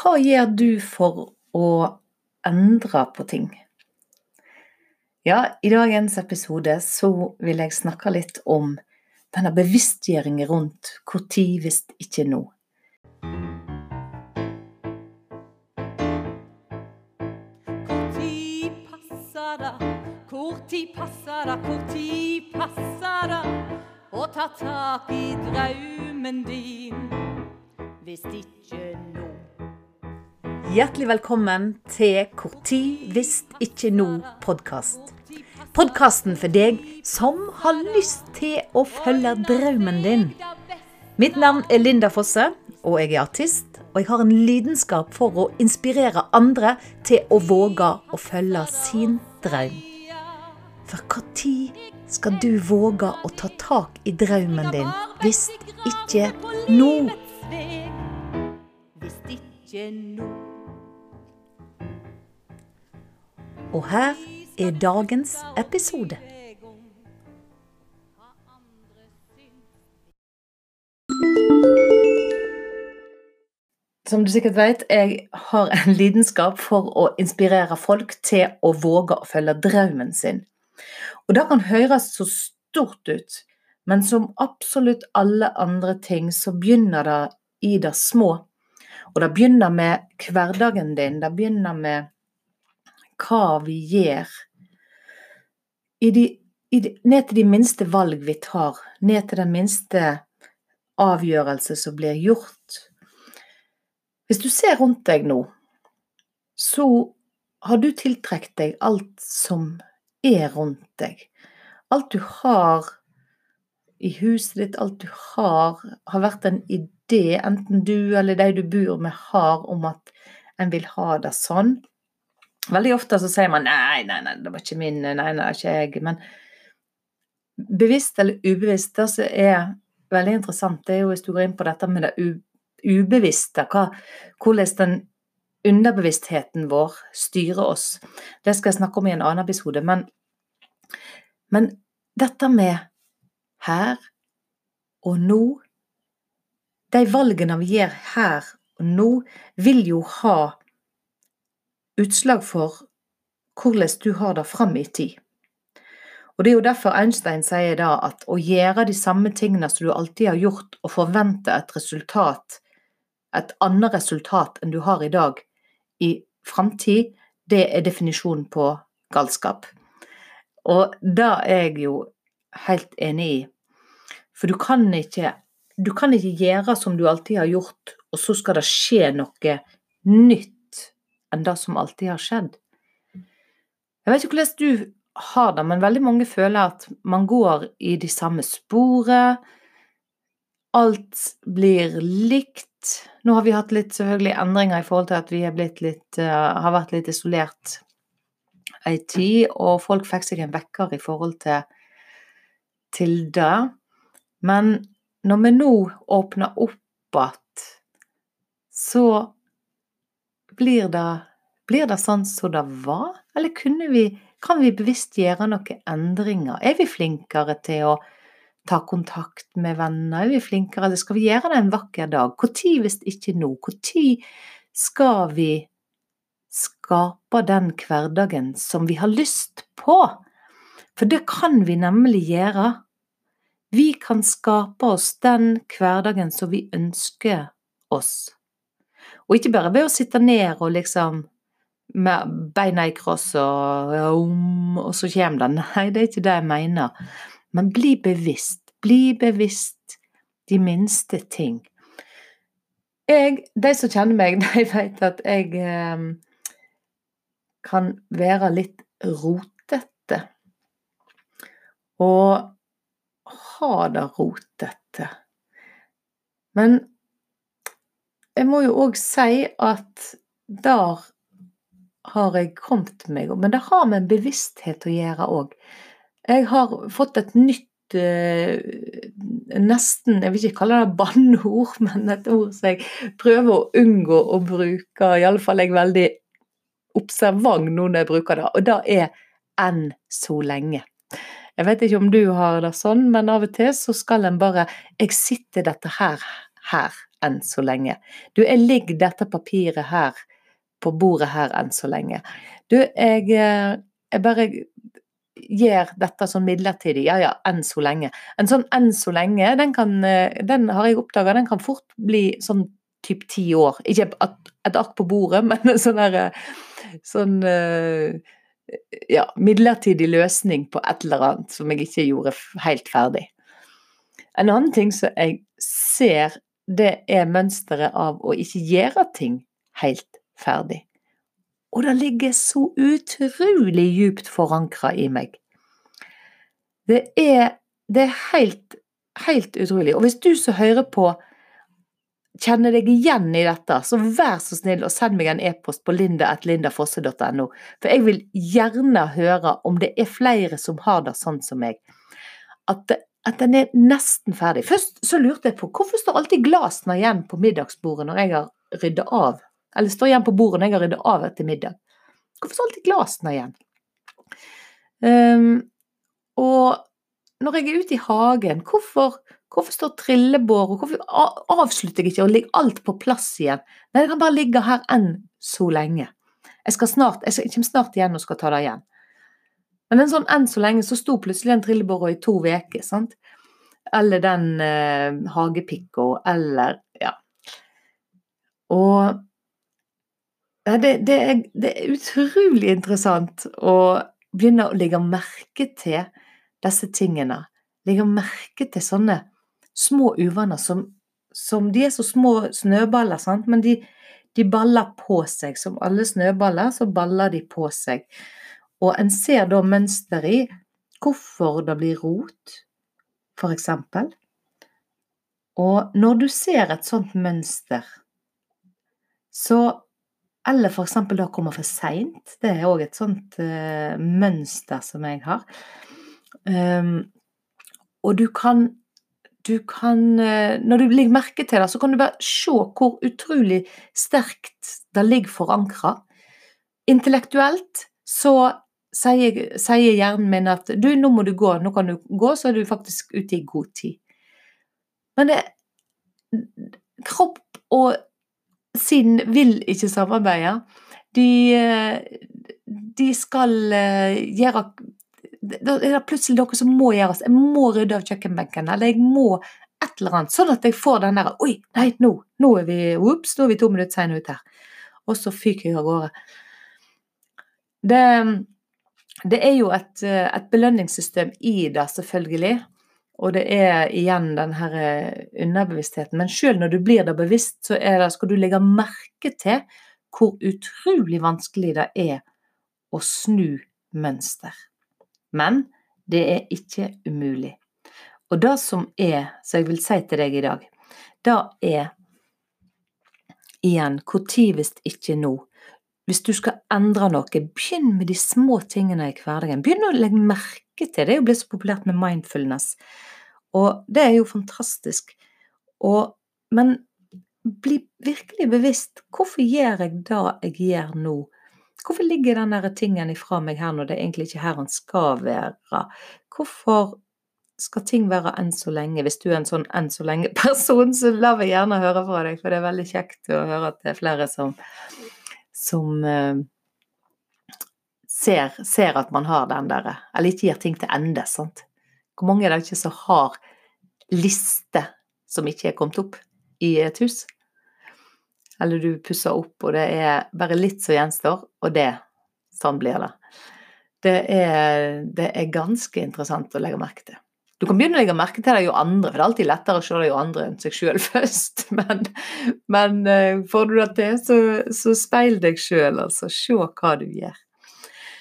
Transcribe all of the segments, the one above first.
Hva gjør du for å endre på ting? Ja, i dagens episode så vil jeg snakke litt om denne bevisstgjøringen rundt tid hvis ikke nå. Tid passer det? Tid passer det å ta tak i drømmen din? Hvis ikke nå. Hjertelig velkommen til Hvor tid hvis ikke nå-podkast. Podkasten for deg som har lyst til å følge drømmen din. Mitt navn er Linda Fosse, og jeg er artist. Og jeg har en lidenskap for å inspirere andre til å våge å følge sin drøm. For når skal du våge å ta tak i drømmen din, hvis ikke nå? Hvis ikke nå. Og her er dagens episode. Som du sikkert vet, jeg har en lidenskap for å inspirere folk til å våge å følge drømmen sin. Og det kan høres så stort ut, men som absolutt alle andre ting, så begynner det i det små. Og det begynner med hverdagen din. Det begynner med hva vi gjør. I de, i de, ned til de minste valg vi tar, ned til den minste avgjørelse som blir gjort. Hvis du ser rundt deg nå, så har du tiltrukket deg alt som er rundt deg. Alt du har i huset ditt, alt du har, har vært en idé, enten du eller de du bor med, har om at en vil ha det sånn. Veldig ofte så sier man nei, nei, nei, det var ikke min, nei, nei, ikke jeg. Men bevisst eller ubevisst, det som er veldig interessant, det er jo hvis du går inn på dette med det ubevisste, hva, hvordan den underbevisstheten vår styrer oss. Det skal jeg snakke om i en annen episode. Men, men dette med her og nå De valgene vi gjør her og nå, vil jo ha utslag for hvordan du har det fram i tid. Og Det er jo derfor Einstein sier da at å gjøre de samme tingene som du alltid har gjort, og forvente et resultat et annet resultat enn du har i dag, i framtid, det er definisjonen på galskap. Og det er jeg jo helt enig i. For du kan ikke du kan ikke gjøre som du alltid har gjort, og så skal det skje noe nytt enn det som alltid har skjedd. Jeg vet ikke hvordan du har det, men veldig mange føler at man går i de samme sporet. Alt blir likt. Nå har vi hatt litt selvfølgelig endringer i forhold til at vi litt, uh, har vært litt isolert ei tid, og folk fikk seg en vekker i forhold til, til det. Men når vi nå åpner opp igjen, så blir det, blir det sånn som det var? Eller vi, kan vi bevisst gjøre noen endringer? Er vi flinkere til å ta kontakt med venner? Er vi flinkere, eller skal vi gjøre det en vakker dag? Når hvis ikke nå? Når skal vi skape den hverdagen som vi har lyst på? For det kan vi nemlig gjøre. Vi kan skape oss den hverdagen som vi ønsker oss. Og ikke bare ved å sitte ned og liksom med beina i kross og, og så kommer det. Nei, det er ikke det jeg mener. Men bli bevisst. Bli bevisst de minste ting. Jeg, de som kjenner meg, de vet at jeg eh, kan være litt rotete. Og ha det rotete. Men jeg må jo òg si at der har jeg kommet meg Men det har med bevissthet å gjøre òg. Jeg har fått et nytt eh, nesten Jeg vil ikke kalle det banneord, men et ord som jeg prøver å unngå å bruke. Iallfall er jeg veldig observant nå når jeg bruker det, og det er 'enn så lenge'. Jeg vet ikke om du har det sånn, men av og til så skal en bare 'Jeg sitter dette her her', enn så lenge. Du, jeg ligger dette papiret her på bordet her enn så lenge. Du, jeg, eh, jeg bare gjør dette sånn midlertidig. Ja ja, enn så lenge. En sånn enn så lenge, den, kan, eh, den har jeg oppdaga, den kan fort bli sånn typ ti år. Ikke et, ark på bordet, men en sånn herre Sånn eh, ja, midlertidig løsning på et eller annet som jeg ikke gjorde helt ferdig. En annen ting som jeg ser, det er mønsteret av å ikke gjøre ting helt ferdig. Og det ligger så utrolig djupt forankra i meg. Det er, det er helt, helt utrolig. Og hvis du som hører på kjenner deg igjen i dette, så vær så snill og send meg en e-post på linda.lindafosse.no. For jeg vil gjerne høre om det er flere som har det sånn som meg. At, det, at den er nesten ferdig. Først så lurte jeg på hvorfor står alltid glassene igjen på middagsbordet når jeg har rydda av eller står igjen på bordet når jeg har ryddet av etter middag. Hvorfor står alltid glasene igjen? Um, og når jeg er ute i hagen, hvorfor, hvorfor står trillebår, hvorfor avslutter jeg ikke og ligger alt på plass igjen? Nei, det kan bare ligge her enn så lenge. Jeg skal snart, jeg kommer snart igjen og skal ta det igjen. Men en sånn enn så lenge så sto plutselig en trillebåra i to uker, sant? Eller den eh, hagepikka, eller ja. Og ja, det, det, er, det, er, utrolig interessant å begynne å legge merke til disse tingene. Legge merke til sånne små uvaner som, som De er så små snøballer, sant? men de, de, baller på seg. Som alle snøballer, så baller de på seg. Og en ser da mønster i hvorfor det blir rot, for eksempel. Og når du ser et sånt mønster, så eller eksempel da kommer for seint. Det er òg et sånt uh, mønster som jeg har. Um, og du kan, du kan uh, Når du legger merke til det, så kan du bare se hvor utrolig sterkt det ligger forankra. Intellektuelt så sier, sier, hjernen min at du, nå må du gå, nå kan du gå, så er du faktisk ute i god tid. Men det Kropp og sinn vil ikke samarbeide. De, de skal eh, gjøre Da er det plutselig noe som må gjøres. Jeg må rydde av kjøkkenbenken, eller jeg må et eller annet. Sånn at jeg får den der Oi, nei, nå, nå er vi ups, nå er vi to minutter seine ut her. Og så fyker jeg av gårde. Det, det er jo et, et belønningssystem i det, selvfølgelig. Og det er igjen den her eh, underbevisstheten. Men selv når du blir det bevisst, så det, skal du legge merke til hvor utrolig vanskelig det er å snu mønster. Men det er ikke umulig. Og det som er, så jeg vil si til deg i dag, det er igjen når hvis ikke nå. Hvis du skal endre noe, begynn med de små tingene i hverdagen. Begynn å legge merke til det. Det er jo blitt så populært med mindfulness. Og det er jo fantastisk. Og, men bli virkelig bevisst. Hvorfor gjør jeg det jeg gjør nå? Hvorfor ligger den tingen ifra meg her når det er egentlig ikke er her den skal være? Hvorfor skal ting være enn så lenge? Hvis du er en sånn enn så lenge-person, så la meg gjerne høre fra deg, for det er veldig kjekt å høre at det er flere som, som uh, ser, ser, at man har den derre Eller ikke gir ting til ende, sant. Hvor mange er det ikke som har liste som ikke er kommet opp i et hus? Eller du pusser opp, og det er bare litt som gjenstår, og det Sånn blir det. Det er, det er ganske interessant å legge merke til. Du kan begynne å legge merke til det jo andre, for det er alltid lettere å se det jo andre enn seg sjøl først. Men, men, eh, får du det til, så, så speil deg sjøl, altså. Se hva du gjør.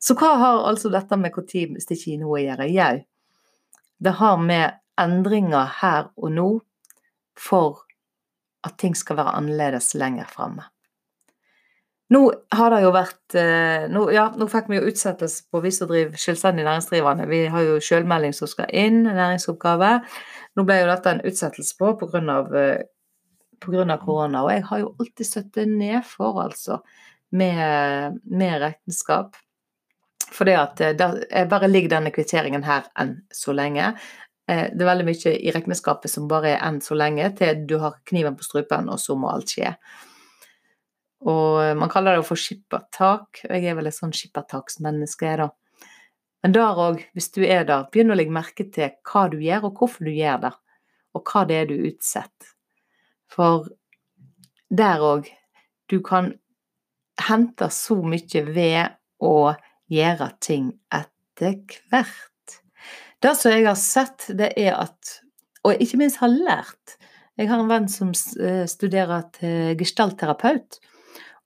Så hva har altså dette med når er noe å gjøre? Jau, det har med endringer her og nå for at ting skal være annerledes lenger framme. Nå har det jo vært eh, nå, Ja, nå fikk vi jo utsettelse på vi som driver selvstendig næringsdrivende. Vi har jo selvmelding som skal inn, næringsoppgave. Nå ble jo dette en utsettelse på pga. Eh, korona, og jeg har jo alltid støttet nedfor, altså, med, med regnskap. Det at der, jeg bare ligger denne kvitteringen her enn så lenge. Eh, Det er veldig mye i regnskapet som bare er enn så lenge, til du har kniven på strupen, og så må alt skje. Og eh, man kaller det jo for skippertak. og Jeg er vel et sånn jeg, da. Men der òg, hvis du er der, begynn å legge merke til hva du gjør, og hvorfor du gjør det. Og hva det er du utsetter. For der òg, du kan hente så mye ved å gjøre ting etter hvert. Det som jeg har sett, det er at Og ikke minst har lært. Jeg har en venn som eh, studerer til gestaltterapeut.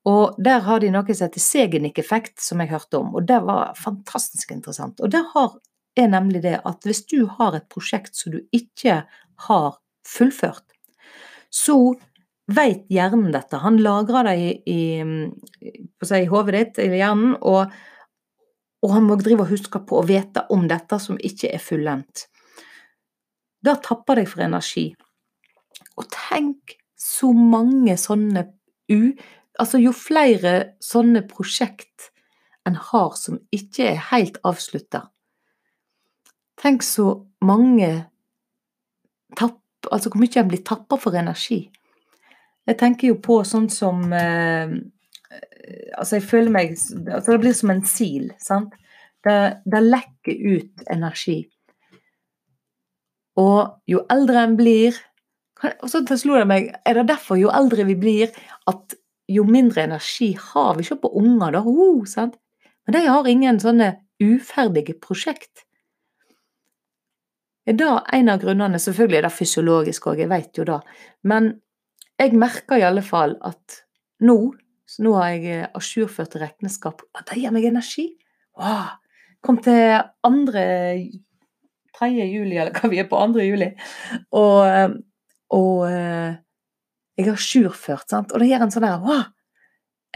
Og der har de noe som heter Segenik-effekt, som jeg hørte om. Og det var fantastisk interessant. Og det har, er nemlig det at hvis du har et prosjekt som du ikke har fullført, så vet hjernen dette. Han lagrer det i, i, i hodet ditt, eller hjernen, og, og han må drive og huske på å vite om dette som ikke er fullendt. Det tapper deg for energi. Og tenk så mange sånne u Altså, jo flere sånne prosjekt en har som ikke er helt avslutta Tenk så mange tapp, Altså hvor mye en blir tappa for energi. Jeg tenker jo på sånn som eh, Altså, jeg føler meg altså Det blir som en sil, sant. Det, det lekker ut energi. Og jo eldre en blir Og så slo det meg Er det derfor jo eldre vi blir, at jo mindre energi har vi? Se på unger, da. Uh? Men de har ingen sånne uferdige prosjekt. Er det en av grunnene? Selvfølgelig er det fysiologisk òg, jeg vet jo det. Men jeg merker i alle fall at nå, så nå har jeg ajourført regnskap, at det gir meg energi. Wow. Kom til andre 3. juli, eller hva vi er på 2. juli, og, og jeg har sjurført, sant. Og det gir en sånn der wow,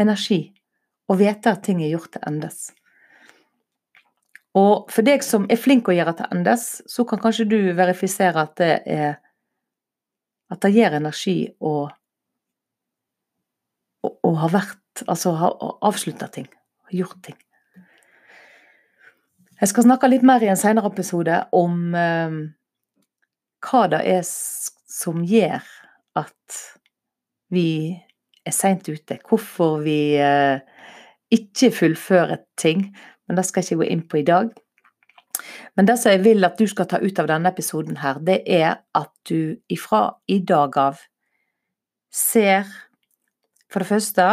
energi. Å vite at ting er gjort til endes. Og for deg som er flink å gjøre til endes, så kan kanskje du verifisere at det er At det gir energi å, å, ha vært Altså ha avslutta ting. Ha Gjort ting. Jeg skal snakke litt mer i en senere episode om eh, hva det er som gjør at vi er seint ute. Hvorfor vi eh, ikke fullfører ting. Men det skal jeg ikke gå inn på i dag. Men det som jeg vil at du skal ta ut av denne episoden her, det er at du ifra i dag av ser For det første,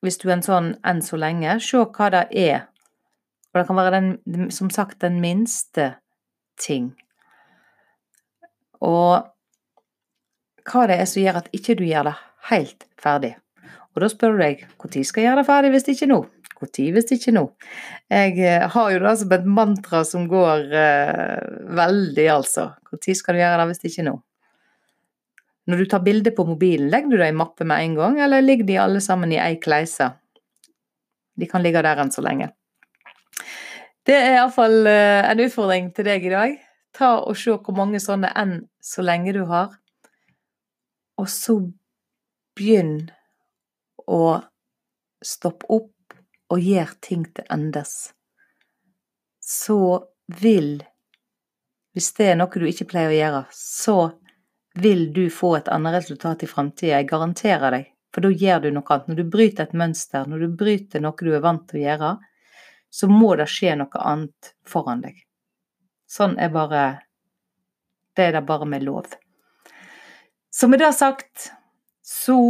hvis du er en sånn enn så lenge, se hva det er. Og det kan være den, som sagt, den minste ting. Og hva det er som gjør at ikke du gjør det helt ferdig. Og da spør du deg når skal jeg gjøre det ferdig hvis det ikke nå? Når hvis det ikke nå? Jeg eh, har jo det som et mantra som går uh, veldig, altså. Når skal du gjøre det hvis det ikke nå? Når du tar bilde på mobilen, legger du det i mappe med en gang, eller ligger de alle sammen i ei kleise? De kan ligge der enn så lenge. Det er iallfall eh, en utfordring til deg i dag. Ta og se hvor mange sånne enn så lenge du har. Og så begynn å stoppe opp og gjøre ting til endes, så vil Hvis det er noe du ikke pleier å gjøre, så vil du få et annet resultat i framtida. Jeg garanterer deg. For da gjør du noe annet. Når du bryter et mønster, når du bryter noe du er vant til å gjøre, så må det skje noe annet foran deg. Sånn er bare Det er det bare med lov. Så med det sagt så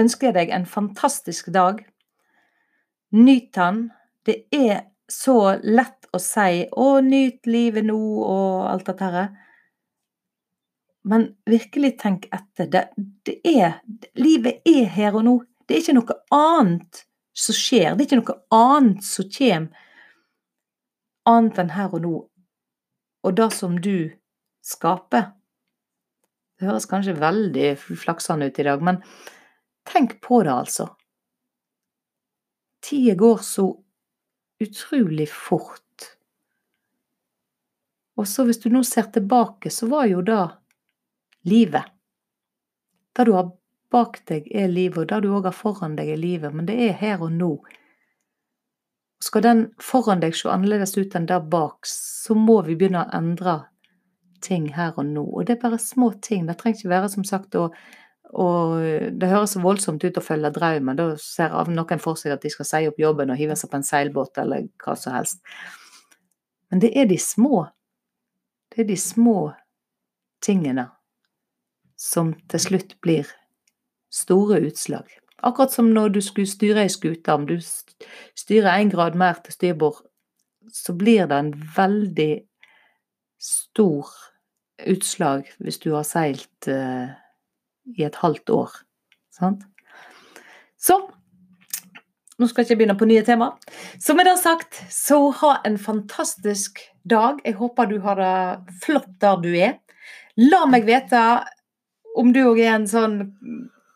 ønsker jeg deg en fantastisk dag. Nyt den. Det er så lett å si 'Å, nyt livet nå', og alt dette her. Men virkelig tenk etter. Det, det er Livet er her og nå. Det er ikke noe annet som skjer. Det er ikke noe annet som kommer annet enn her og nå. Og det som du skaper. Det høres kanskje veldig flaksende ut i dag, men tenk på det, altså. Tida går så utrolig fort. Og så hvis du nå ser tilbake, så var jo det livet. Det du har bak deg, er livet, og det du òg har foran deg, er livet, men det er her og nå. Skal den foran deg se annerledes ut enn der bak, så må vi begynne å endre ting her og nå. Og det er bare små ting. Det trenger ikke være som sagt å og det høres så voldsomt ut å følge drømmen. Da ser noen for seg at de skal si opp jobben og hive seg på en seilbåt eller hva som helst. Men det er de små. Det er de små tingene som til slutt blir store utslag. Akkurat som når du skulle styre ei skute. Om du styrer én grad mer til styrbord, så blir det en veldig stor utslag hvis du har seilt eh, i et halvt år. Sant? Så nå skal jeg ikke begynne på nye tema. Så med det sagt, så ha en fantastisk dag. Jeg håper du har det flott der du er. La meg vite om du òg er en sånn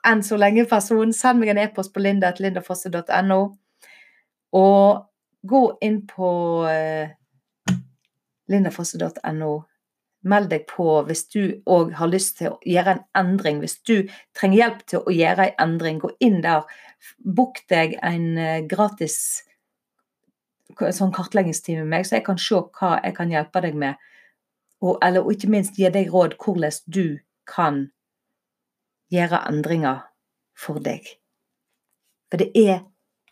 enn så lenge-person. Send meg en e-post på linda.lindafosse.no. Og gå inn på eh, lindafosse.no Meld deg på hvis du òg har lyst til å gjøre en endring. Hvis du trenger hjelp til å gjøre en endring, gå inn der. Bok deg en eh, gratis sånn kartleggingstime med meg, så jeg kan se hva jeg kan hjelpe deg med. Og, eller, og ikke minst gi deg råd hvordan du kan gjøre endringer for deg. For det er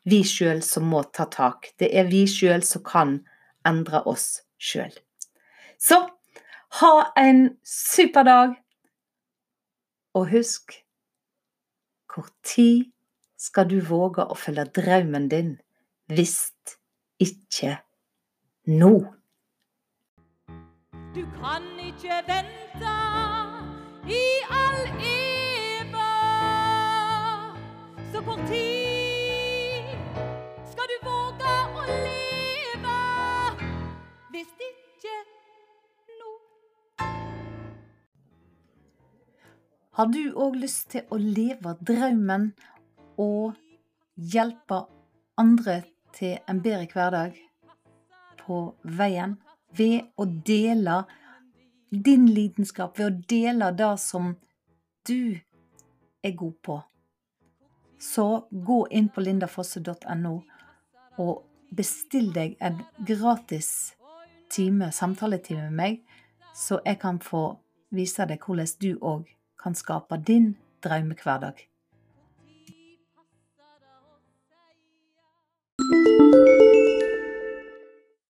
vi sjøl som må ta tak. Det er vi sjøl som kan endre oss sjøl. Så ha en super dag. Og husk tid skal du våge å følge drømmen din hvis ikke nå? Du kan ikke vente i all eva. Så kort tid skal du våge å leve hvis ikke Har du òg lyst til å leve drømmen og hjelpe andre til en bedre hverdag på veien ved å dele din lidenskap, ved å dele det som du er god på? Så gå inn på lindafosse.no og bestill deg en gratis time, samtaletime med meg, så jeg kan få vise deg hvordan du òg kan skape din drømmehverdag.